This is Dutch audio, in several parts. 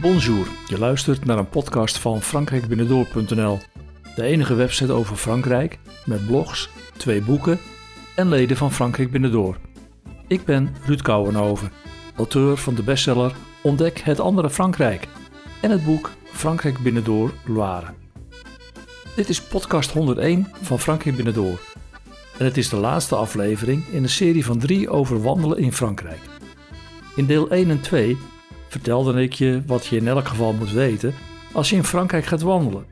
Bonjour, je luistert naar een podcast van frankrijkbinnendoor.nl, de enige website over Frankrijk met blogs, twee boeken en leden van Frankrijk Binnendoor. Ik ben Ruud Kouwenhoven, auteur van de bestseller Ontdek het andere Frankrijk en het boek Frankrijk Binnendoor Loire. Dit is podcast 101 van Frankrijk Binnendoor en het is de laatste aflevering in een serie van drie over wandelen in Frankrijk. In deel 1 en 2 vertelde ik je wat je in elk geval moet weten als je in Frankrijk gaat wandelen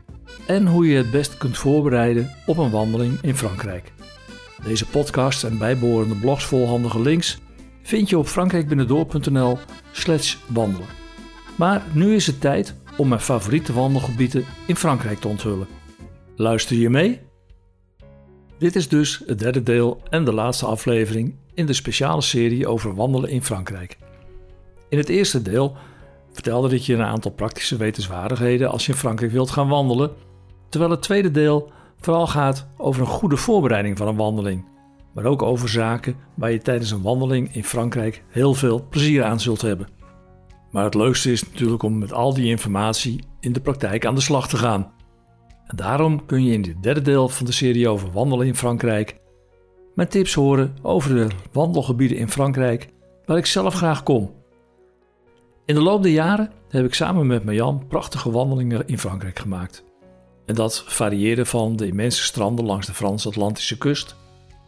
en hoe je het best kunt voorbereiden op een wandeling in Frankrijk. Deze podcast en bijbehorende blogs vol handige links vind je op frankrijkbinnendoor.nl slash wandelen. Maar nu is het tijd om mijn favoriete wandelgebieden in Frankrijk te onthullen. Luister je mee? Dit is dus het derde deel en de laatste aflevering in de speciale serie over wandelen in Frankrijk. In het eerste deel vertelde ik je een aantal praktische wetenswaardigheden als je in Frankrijk wilt gaan wandelen, terwijl het tweede deel vooral gaat over een goede voorbereiding van een wandeling, maar ook over zaken waar je tijdens een wandeling in Frankrijk heel veel plezier aan zult hebben. Maar het leukste is natuurlijk om met al die informatie in de praktijk aan de slag te gaan. En daarom kun je in dit derde deel van de serie over wandelen in Frankrijk mijn tips horen over de wandelgebieden in Frankrijk waar ik zelf graag kom. In de loop der jaren heb ik samen met Marjan prachtige wandelingen in Frankrijk gemaakt. En dat varieerde van de immense stranden langs de Frans-Atlantische kust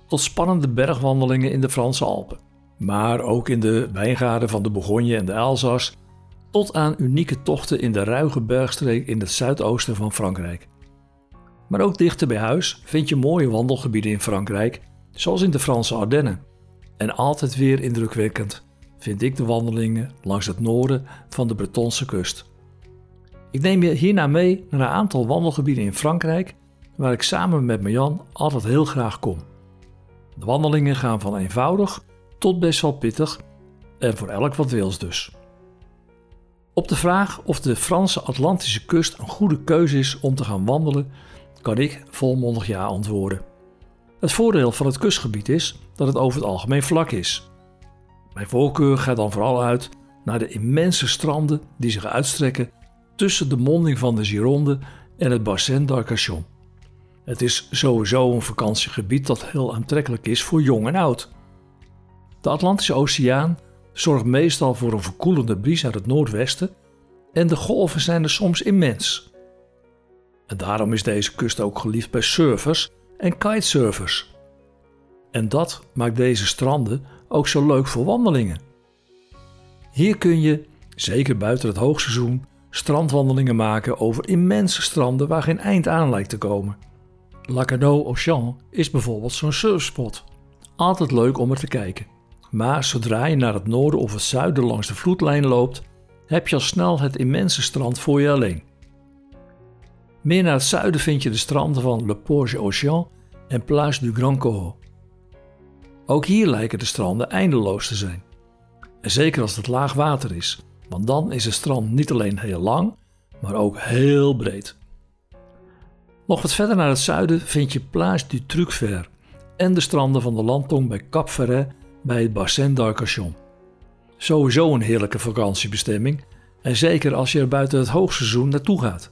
tot spannende bergwandelingen in de Franse Alpen. Maar ook in de wijngaarden van de Bourgogne en de Elzas, tot aan unieke tochten in de ruige bergstreek in het zuidoosten van Frankrijk. Maar ook dichter bij huis vind je mooie wandelgebieden in Frankrijk, zoals in de Franse Ardennen. En altijd weer indrukwekkend vind ik de wandelingen langs het noorden van de Bretonse kust. Ik neem je hierna mee naar een aantal wandelgebieden in Frankrijk, waar ik samen met Marjan altijd heel graag kom. De wandelingen gaan van eenvoudig tot best wel pittig en voor elk wat wils dus. Op de vraag of de Franse Atlantische kust een goede keuze is om te gaan wandelen, kan ik volmondig ja antwoorden. Het voordeel van het kustgebied is dat het over het algemeen vlak is. Mijn voorkeur gaat dan vooral uit naar de immense stranden die zich uitstrekken tussen de monding van de Gironde en het Bassin d'Arcachon. Het is sowieso een vakantiegebied dat heel aantrekkelijk is voor jong en oud. De Atlantische Oceaan zorgt meestal voor een verkoelende bries uit het noordwesten en de golven zijn er soms immens. En daarom is deze kust ook geliefd bij surfers en kitesurfers. En dat maakt deze stranden ook zo leuk voor wandelingen. Hier kun je, zeker buiten het hoogseizoen, strandwandelingen maken over immense stranden waar geen eind aan lijkt te komen. Lacanau Auchan is bijvoorbeeld zo'n surfspot. Altijd leuk om er te kijken. Maar zodra je naar het noorden of het zuiden langs de vloedlijn loopt, heb je al snel het immense strand voor je alleen. Meer naar het zuiden vind je de stranden van Le Porge Ocean en Plage du Grand Coho. Ook hier lijken de stranden eindeloos te zijn. En zeker als het laag water is, want dan is het strand niet alleen heel lang, maar ook heel breed. Nog wat verder naar het zuiden vind je Plage du Trucfer en de stranden van de landtong bij Cap Ferret bij het Bassin d'Arcachon. Sowieso een heerlijke vakantiebestemming en zeker als je er buiten het hoogseizoen naartoe gaat.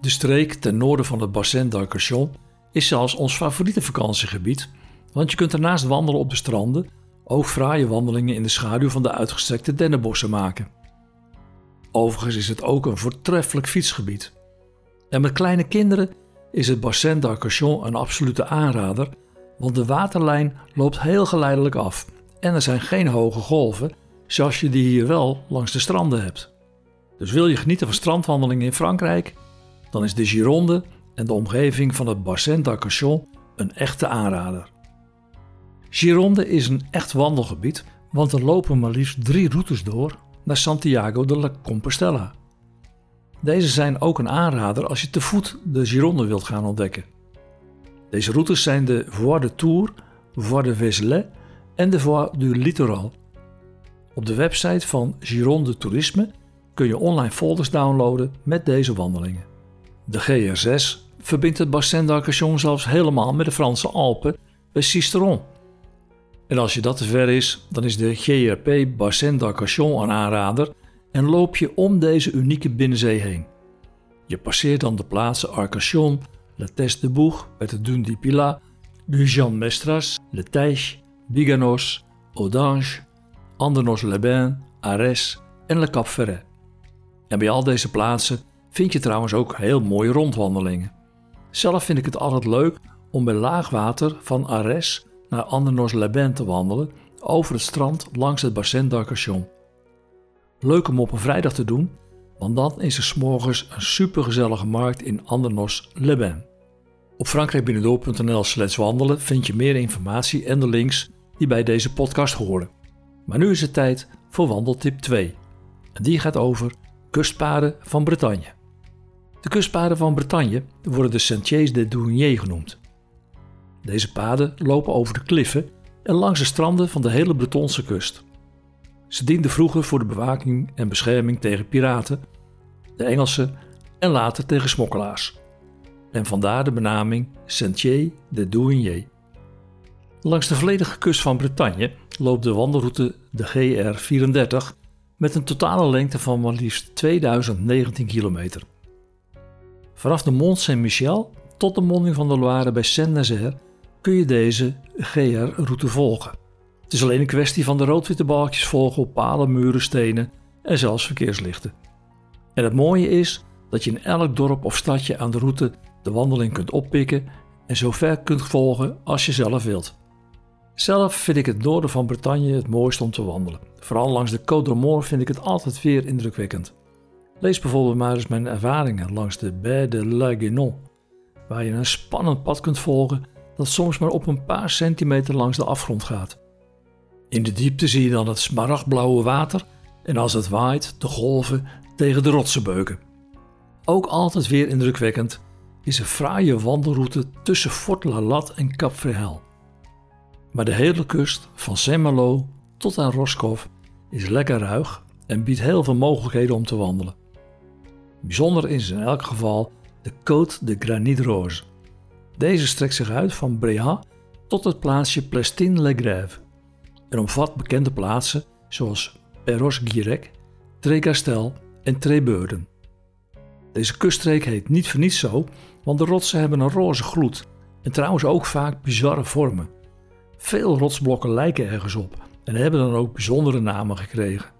De streek ten noorden van het Bassin d'Arcachon is zelfs ons favoriete vakantiegebied want je kunt ernaast wandelen op de stranden ook fraaie wandelingen in de schaduw van de uitgestrekte dennenbossen maken. Overigens is het ook een voortreffelijk fietsgebied. En met kleine kinderen is het Bassin d'Arcachon een absolute aanrader, want de waterlijn loopt heel geleidelijk af en er zijn geen hoge golven, zoals je die hier wel langs de stranden hebt. Dus wil je genieten van strandwandelingen in Frankrijk, dan is de Gironde en de omgeving van het Bassin d'Arcachon een echte aanrader. Gironde is een echt wandelgebied, want er lopen maar liefst drie routes door naar Santiago de la Compostela. Deze zijn ook een aanrader als je te voet de Gironde wilt gaan ontdekken. Deze routes zijn de Voie de Tour, Voie de Vézelay en de Voie du Littoral. Op de website van Gironde Toerisme kun je online folders downloaden met deze wandelingen. De GR6 verbindt het Bassin d'Arcachon zelfs helemaal met de Franse Alpen bij Sisteron en als je dat te ver is, dan is de GRP Bassin d'Arcachon een aanrader en loop je om deze unieke binnenzee heen. Je passeert dan de plaatsen Arcachon, La Teste de Bourg, met de Dune du Pilat, Jean Mestras, Le Teiche, Biganos, Audange, Andernos-les-Bains, Arès en Le Cap Ferret. En bij al deze plaatsen vind je trouwens ook heel mooie rondwandelingen. Zelf vind ik het altijd leuk om bij laagwater van Arès naar Andernos-les-Bains te wandelen over het strand langs het bassin d'Arcachon. Leuk om op een vrijdag te doen, want dan is er s'morgens een supergezellige markt in Andernos-les-Bains. Op frankrijkbinnendoor.nl slash wandelen vind je meer informatie en de links die bij deze podcast horen. Maar nu is het tijd voor wandeltip 2. En die gaat over kustpaden van Bretagne. De kustpaden van Bretagne worden de Sentiers de Douanier genoemd. Deze paden lopen over de kliffen en langs de stranden van de hele Bretonse kust. Ze dienden vroeger voor de bewaking en bescherming tegen piraten, de Engelsen en later tegen smokkelaars. En vandaar de benaming Sentier de Douanier. Langs de volledige kust van Bretagne loopt de wandelroute de GR34 met een totale lengte van maar liefst 2019 kilometer. Vanaf de Mont Saint-Michel tot de monding van de Loire bij Saint-Nazaire kun je deze GR-route volgen. Het is alleen een kwestie van de rood-witte balkjes volgen op palen, muren, stenen en zelfs verkeerslichten. En het mooie is dat je in elk dorp of stadje aan de route de wandeling kunt oppikken en zo ver kunt volgen als je zelf wilt. Zelf vind ik het noorden van Bretagne het mooist om te wandelen. Vooral langs de Côte d'Armor vind ik het altijd weer indrukwekkend. Lees bijvoorbeeld maar eens mijn ervaringen langs de Baie de Laguenon, waar je een spannend pad kunt volgen dat soms maar op een paar centimeter langs de afgrond gaat. In de diepte zie je dan het smaragdblauwe water en als het waait de golven tegen de rotsen beuken. Ook altijd weer indrukwekkend is een fraaie wandelroute tussen Fort La Lat en Cap Verhel. Maar de hele kust van Saint-Malo tot aan Roscoff is lekker ruig en biedt heel veel mogelijkheden om te wandelen. Bijzonder is in elk geval de Côte de Granit Rose. Deze strekt zich uit van Bréhat tot het plaatsje Plestin-les-Grèves en omvat bekende plaatsen zoals Perros-Guirec, Trécastel en Trébeurden. Deze kuststreek heet niet voor niets zo, want de rotsen hebben een roze gloed en trouwens ook vaak bizarre vormen. Veel rotsblokken lijken ergens op en hebben dan ook bijzondere namen gekregen.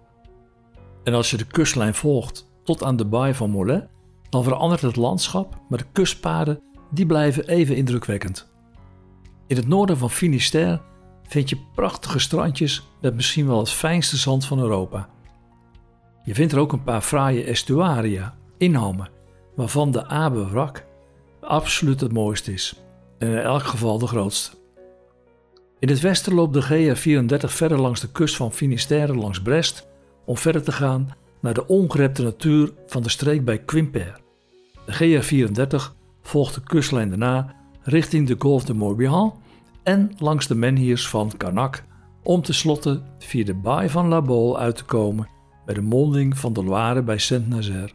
En als je de kustlijn volgt tot aan de baai van Mollet, dan verandert het landschap, maar de kustpaden die blijven even indrukwekkend. In het noorden van Finisterre vind je prachtige strandjes met misschien wel het fijnste zand van Europa. Je vindt er ook een paar fraaie estuaria, inhammen, waarvan de Abe Wrak absoluut het mooiste is en in elk geval de grootste. In het westen loopt de GR34 verder langs de kust van Finisterre langs Brest om verder te gaan naar de ongerepte natuur van de streek bij Quimper. De GR34 volgt de kustlijn daarna richting de Golfe de Morbihan en langs de menhirs van Carnac om tenslotte via de baai van La Baule uit te komen bij de monding van de Loire bij Saint-Nazaire.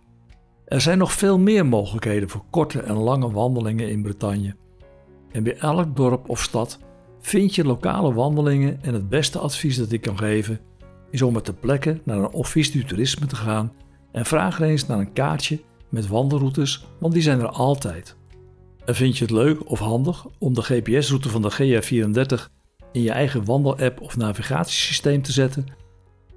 Er zijn nog veel meer mogelijkheden voor korte en lange wandelingen in Bretagne. En bij elk dorp of stad vind je lokale wandelingen en het beste advies dat ik kan geven is om met de plekken naar een office du toerisme te gaan en vraag eens naar een kaartje met wandelroutes, want die zijn er altijd. En vind je het leuk of handig om de GPS-route van de GR34 in je eigen wandelapp of navigatiesysteem te zetten?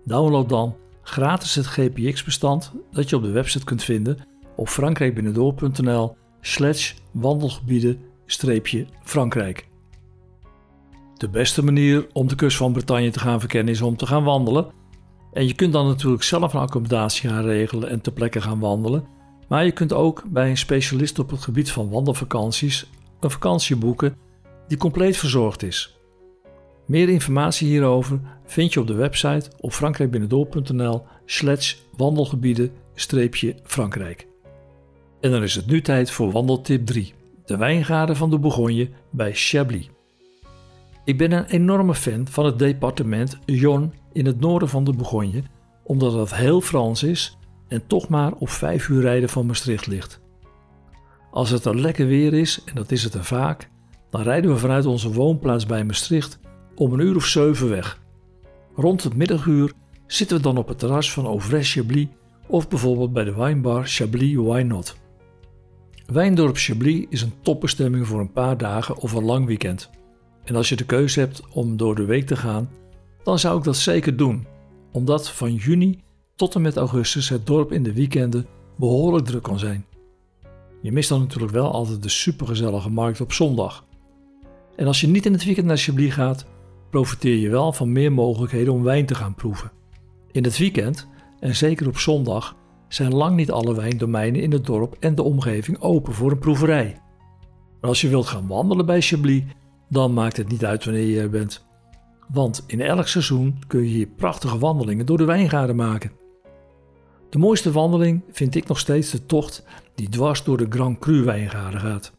Download dan gratis het GPX-bestand dat je op de website kunt vinden op frankrijkbinnendoor.nl slash wandelgebieden-frankrijk. De beste manier om de kust van Bretagne te gaan verkennen is om te gaan wandelen. En je kunt dan natuurlijk zelf een accommodatie gaan regelen en ter plekke gaan wandelen. Maar je kunt ook bij een specialist op het gebied van wandelvakanties een vakantie boeken die compleet verzorgd is. Meer informatie hierover vind je op de website op frankrijkbinnendoor.nl slash wandelgebieden-frankrijk. En dan is het nu tijd voor wandeltip 3, de wijngaarden van de Bourgogne bij Chablis. Ik ben een enorme fan van het departement Yonne in het noorden van de Bourgogne, omdat het heel Frans is en toch maar op 5 uur rijden van Maastricht ligt. Als het er lekker weer is, en dat is het er vaak, dan rijden we vanuit onze woonplaats bij Maastricht om een uur of zeven weg. Rond het middaguur zitten we dan op het terras van Auvray Chablis of bijvoorbeeld bij de wijnbar Chablis Why Not. Wijndorp Chablis is een topbestemming voor een paar dagen of een lang weekend. En als je de keuze hebt om door de week te gaan, dan zou ik dat zeker doen, omdat van juni tot en met augustus het dorp in de weekenden behoorlijk druk kan zijn. Je mist dan natuurlijk wel altijd de supergezellige markt op zondag. En als je niet in het weekend naar Chablis gaat, profiteer je wel van meer mogelijkheden om wijn te gaan proeven. In het weekend, en zeker op zondag, zijn lang niet alle wijndomeinen in het dorp en de omgeving open voor een proeverij. Maar als je wilt gaan wandelen bij Chablis, dan maakt het niet uit wanneer je er bent. Want in elk seizoen kun je hier prachtige wandelingen door de wijngaarden maken. De mooiste wandeling vind ik nog steeds de tocht die dwars door de Grand Cru wijngaarden gaat.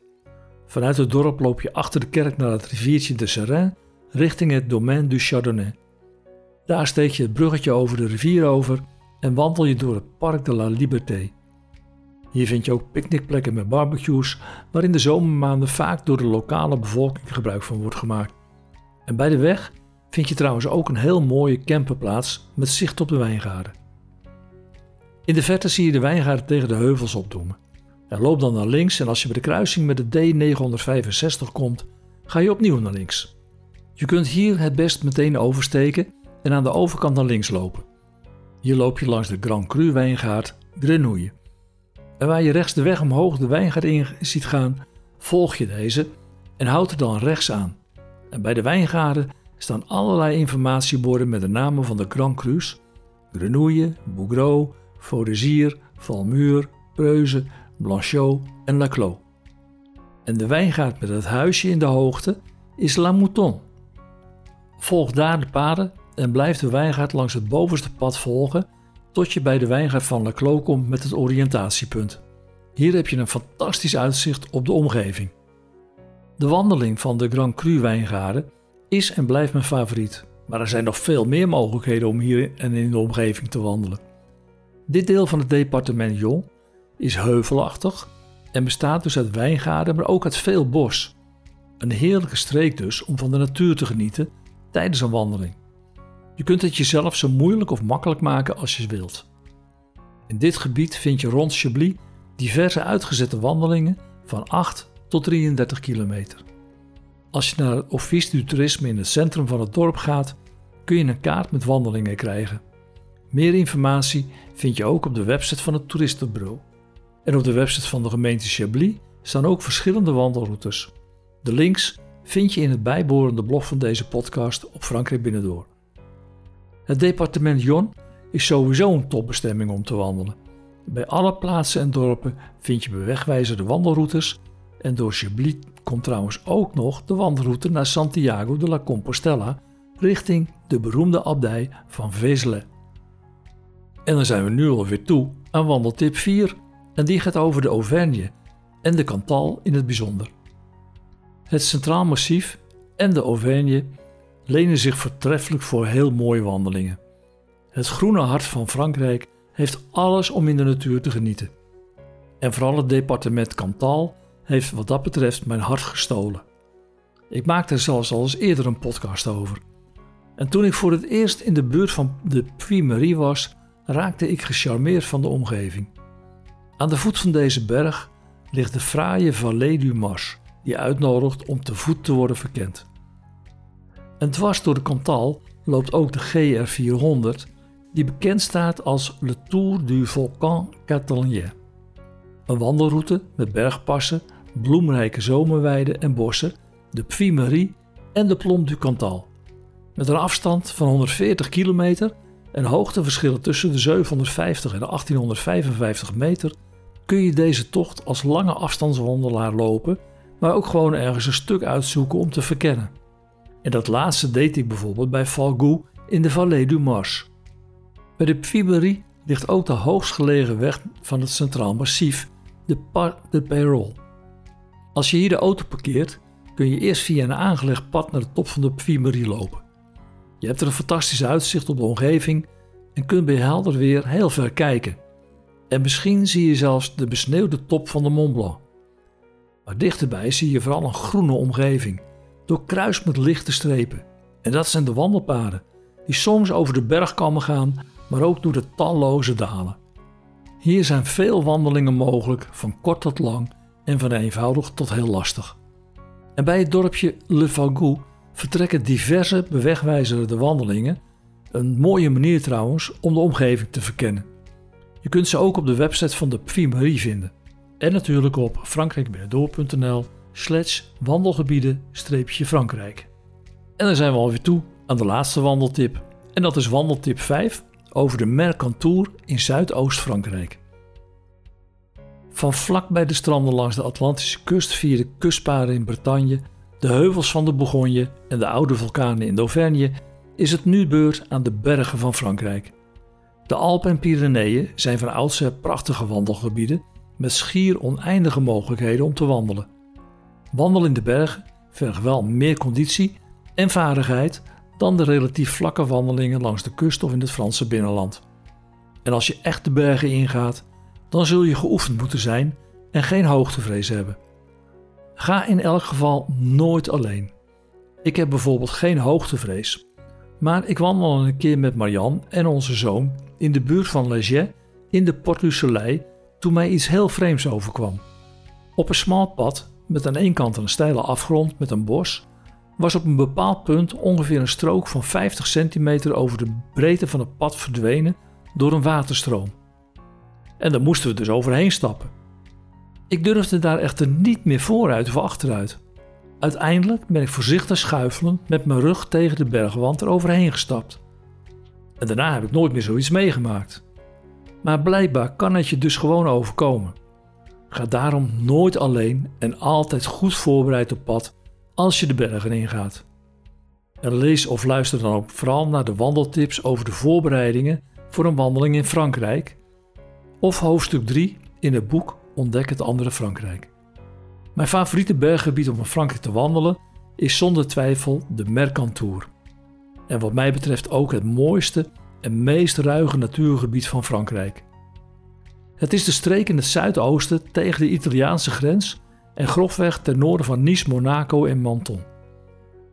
Vanuit het dorp loop je achter de kerk naar het riviertje de Serein richting het Domaine du Chardonnay. Daar steek je het bruggetje over de rivier over en wandel je door het Parc de la Liberté. Hier vind je ook picknickplekken met barbecues, waar in de zomermaanden vaak door de lokale bevolking gebruik van wordt gemaakt. En bij de weg vind je trouwens ook een heel mooie camperplaats met zicht op de wijngaarden. In de verte zie je de wijngaarden tegen de heuvels opdoemen. En loop dan naar links en als je bij de kruising met de D965 komt, ga je opnieuw naar links. Je kunt hier het best meteen oversteken en aan de overkant naar links lopen. Hier loop je langs de Grand Cru wijngaard Grenouille. En waar je rechts de weg omhoog de wijngaard in ziet gaan, volg je deze en houd er dan rechts aan. En bij de wijngaarden staan allerlei informatieborden met de namen van de Grand Crus: Grenouille, Bougreau, Faudezier, Valmure, Preuze, Blanchot en Laclos. En de wijngaard met het huisje in de hoogte is La Mouton. Volg daar de paden en blijf de wijngaard langs het bovenste pad volgen tot je bij de wijngaard van Laclos komt met het oriëntatiepunt. Hier heb je een fantastisch uitzicht op de omgeving. De wandeling van de Grand Cru wijngaarden is en blijft mijn favoriet, maar er zijn nog veel meer mogelijkheden om hier en in de omgeving te wandelen. Dit deel van het departement Jon is heuvelachtig en bestaat dus uit wijngaarden, maar ook uit veel bos. Een heerlijke streek dus om van de natuur te genieten tijdens een wandeling. Je kunt het jezelf zo moeilijk of makkelijk maken als je wilt. In dit gebied vind je rond Chablis diverse uitgezette wandelingen van 8 tot 33 kilometer. Als je naar het Office du Tourisme in het centrum van het dorp gaat, kun je een kaart met wandelingen krijgen. Meer informatie vind je ook op de website van het toeristenbureau. En op de website van de gemeente Chablis staan ook verschillende wandelroutes. De links vind je in het bijbehorende blog van deze podcast op Frankrijk Binnendoor. Het departement Jon is sowieso een topbestemming om te wandelen. Bij alle plaatsen en dorpen vind je bewegwijzerde wandelroutes en door Chablis komt trouwens ook nog de wandelroute naar Santiago de la Compostela richting de beroemde abdij van Vézelay. En dan zijn we nu alweer toe aan wandeltip 4 en die gaat over de Auvergne en de Cantal in het bijzonder. Het Centraal Massief en de Auvergne lenen zich voortreffelijk voor heel mooie wandelingen. Het groene hart van Frankrijk heeft alles om in de natuur te genieten. En vooral het departement Cantal heeft wat dat betreft mijn hart gestolen. Ik maakte er zelfs al eens eerder een podcast over. En toen ik voor het eerst in de buurt van de Puy-Marie was, raakte ik gecharmeerd van de omgeving. Aan de voet van deze berg ligt de fraaie Vallée du Mars, die uitnodigt om te voet te worden verkend. En dwars door de Cantal loopt ook de GR400, die bekend staat als Le Tour du Volcan Catalien. Een wandelroute met bergpassen, bloemrijke zomerweiden en bossen, de Puy-Marie en de Plomb du Cantal. Met een afstand van 140 kilometer en hoogteverschillen tussen de 750 en de 1855 meter kun je deze tocht als lange afstandswandelaar lopen, maar ook gewoon ergens een stuk uitzoeken om te verkennen. En dat laatste deed ik bijvoorbeeld bij Falgou in de Vallée du Mars. Bij de Puy ligt ook de hoogstgelegen weg van het Centraal Massief, de Parc de Pérol. Als je hier de auto parkeert, kun je eerst via een aangelegd pad naar de top van de Puy lopen. Je hebt er een fantastisch uitzicht op de omgeving en kunt bij helder weer heel ver kijken. En misschien zie je zelfs de besneeuwde top van de Mont Blanc. Maar dichterbij zie je vooral een groene omgeving, doorkruist met lichte strepen. En dat zijn de wandelpaden die soms over de bergkammen gaan, maar ook door de talloze dalen. Hier zijn veel wandelingen mogelijk, van kort tot lang en van eenvoudig tot heel lastig. En bij het dorpje Le Fagou vertrekken diverse bewegwijzerende wandelingen, een mooie manier trouwens om de omgeving te verkennen. Je kunt ze ook op de website van de Puy vinden. En natuurlijk op frankrijkbinnendoor.nl slash wandelgebieden-frankrijk. En dan zijn we alweer toe aan de laatste wandeltip. En dat is wandeltip 5 over de Mercantour in Zuidoost-Frankrijk. Van vlak bij de stranden langs de Atlantische kust via de kustpaden in Bretagne, de heuvels van de Bourgogne en de oude vulkanen in Auvergne is het nu beurt aan de bergen van Frankrijk. De Alpen en Pyreneeën zijn van oudsher prachtige wandelgebieden met schier oneindige mogelijkheden om te wandelen. Wandelen in de bergen vergt wel meer conditie en vaardigheid dan de relatief vlakke wandelingen langs de kust of in het Franse binnenland. En als je echt de bergen ingaat, dan zul je geoefend moeten zijn en geen hoogtevrees hebben. Ga in elk geval nooit alleen. Ik heb bijvoorbeeld geen hoogtevrees, maar ik wandelde een keer met Marianne en onze zoon in de buurt van Leger in de Porte du Soleil toen mij iets heel vreemds overkwam. Op een smal pad met aan één kant een steile afgrond met een bos was op een bepaald punt ongeveer een strook van 50 centimeter over de breedte van het pad verdwenen door een waterstroom. En daar moesten we dus overheen stappen. Ik durfde daar echter niet meer vooruit of achteruit. Uiteindelijk ben ik voorzichtig schuifelend met mijn rug tegen de bergwand eroverheen gestapt. En daarna heb ik nooit meer zoiets meegemaakt. Maar blijkbaar kan het je dus gewoon overkomen. Ga daarom nooit alleen en altijd goed voorbereid op pad als je de bergen ingaat. Lees of luister dan ook vooral naar de wandeltips over de voorbereidingen voor een wandeling in Frankrijk of hoofdstuk 3 in het boek Ontdek het andere Frankrijk. Mijn favoriete berggebied om in Frankrijk te wandelen is zonder twijfel de Mercantour. En wat mij betreft ook het mooiste en meest ruige natuurgebied van Frankrijk. Het is de streek in het zuidoosten tegen de Italiaanse grens en grofweg ten noorden van Nice, Monaco en Menton.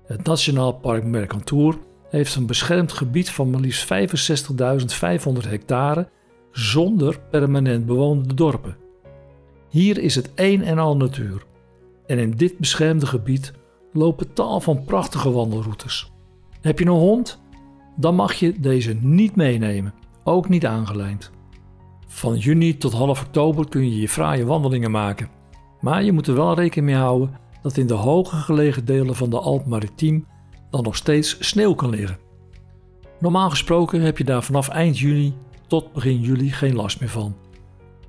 Het Nationaal Park Mercantour heeft een beschermd gebied van maar liefst 65.500 hectare zonder permanent bewoonde dorpen. Hier is het een en al natuur. En in dit beschermde gebied lopen tal van prachtige wandelroutes. Heb je een hond? Dan mag je deze niet meenemen, ook niet aangelijnd. Van juni tot half oktober kun je je fraaie wandelingen maken. Maar je moet er wel rekening mee houden dat in de hoger gelegen delen van de Alp Maritiem dan nog steeds sneeuw kan liggen. Normaal gesproken heb je daar vanaf eind juni tot begin juli geen last meer van.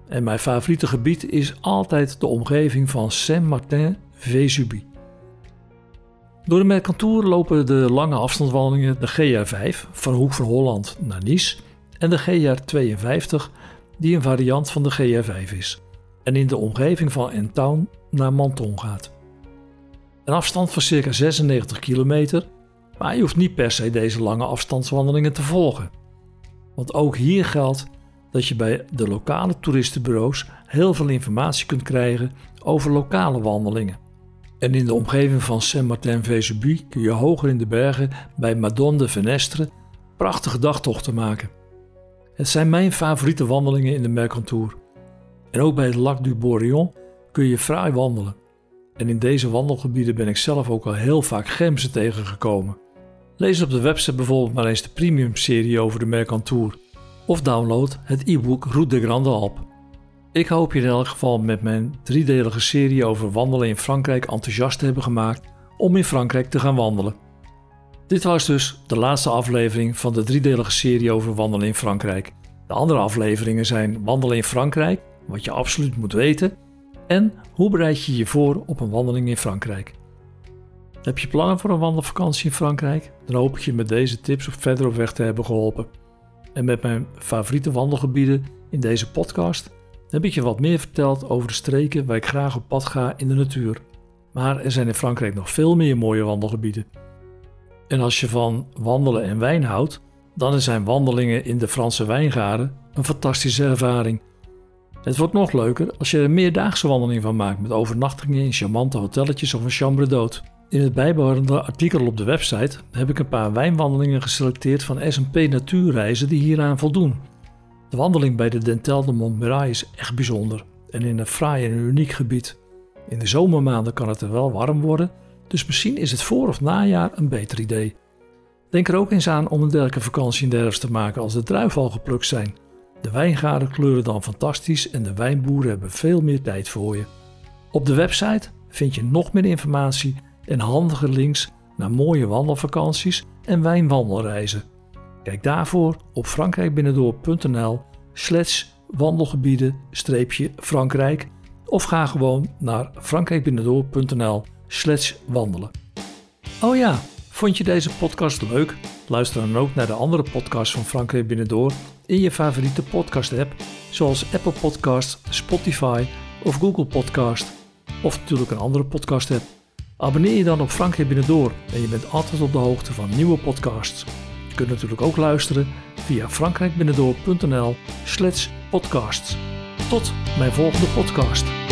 En mijn favoriete gebied is altijd de omgeving van Saint-Martin-Vésubie. Door de Mercantour lopen de lange afstandswandelingen de GR5 van Hoek van Holland naar Nice en de GR52 die een variant van de GR5 is en in de omgeving van Entown naar Menton gaat. Een afstand van circa 96 kilometer, maar je hoeft niet per se deze lange afstandswandelingen te volgen. Want ook hier geldt dat je bij de lokale toeristenbureaus heel veel informatie kunt krijgen over lokale wandelingen. En in de omgeving van Saint-Martin-Vésubie kun je hoger in de bergen bij Madone de Venestre prachtige dagtochten maken. Het zijn mijn favoriete wandelingen in de Mercantour. En ook bij het Lac du Bourillon kun je fraai wandelen. En in deze wandelgebieden ben ik zelf ook al heel vaak gemsen tegengekomen. Lees op de website bijvoorbeeld maar eens de premium serie over de Mercantour of download het e-book Route de Grande Alp. Ik hoop je in elk geval met mijn driedelige serie over wandelen in Frankrijk enthousiast te hebben gemaakt om in Frankrijk te gaan wandelen. Dit was dus de laatste aflevering van de driedelige serie over wandelen in Frankrijk. De andere afleveringen zijn Wandelen in Frankrijk, wat je absoluut moet weten, en hoe bereid je je voor op een wandeling in Frankrijk. Heb je plannen voor een wandelvakantie in Frankrijk? Dan hoop ik je met deze tips op verder op weg te hebben geholpen. En met mijn favoriete wandelgebieden in deze podcast heb ik je wat meer verteld over de streken waar ik graag op pad ga in de natuur. Maar er zijn in Frankrijk nog veel meer mooie wandelgebieden. En als je van wandelen en wijn houdt, dan zijn wandelingen in de Franse wijngaarden een fantastische ervaring. Het wordt nog leuker als je er een meerdaagse wandeling van maakt met overnachtingen in charmante hotelletjes of een chambre d'hôte. In het bijbehorende artikel op de website heb ik een paar wijnwandelingen geselecteerd van S&P Natuurreizen die hieraan voldoen. De wandeling bij de Dentel de Montmirail is echt bijzonder en in een fraai en uniek gebied. In de zomermaanden kan het er wel warm worden, dus misschien is het voor of najaar een beter idee. Denk er ook eens aan om een dergelijke vakantie in de herfst te maken als de druiven al geplukt zijn. De wijngaarden kleuren dan fantastisch en de wijnboeren hebben veel meer tijd voor je. Op de website vind je nog meer informatie en handige links naar mooie wandelvakanties en wijnwandelreizen. Kijk daarvoor op frankrijkbinnendoor.nl slash wandelgebieden-frankrijk of ga gewoon naar frankrijkbinnendoor.nl slash wandelen. Oh ja, vond je deze podcast leuk? Luister dan ook naar de andere podcasts van Frankrijk Binnendoor in je favoriete podcast app zoals Apple Podcast, Spotify of Google Podcast of natuurlijk een andere podcast app. Abonneer je dan op Frankrijk Binnendoor en je bent altijd op de hoogte van nieuwe podcasts. Je kunt natuurlijk ook luisteren via frankrijkbinnendoor.nl slash podcasts. Tot mijn volgende podcast.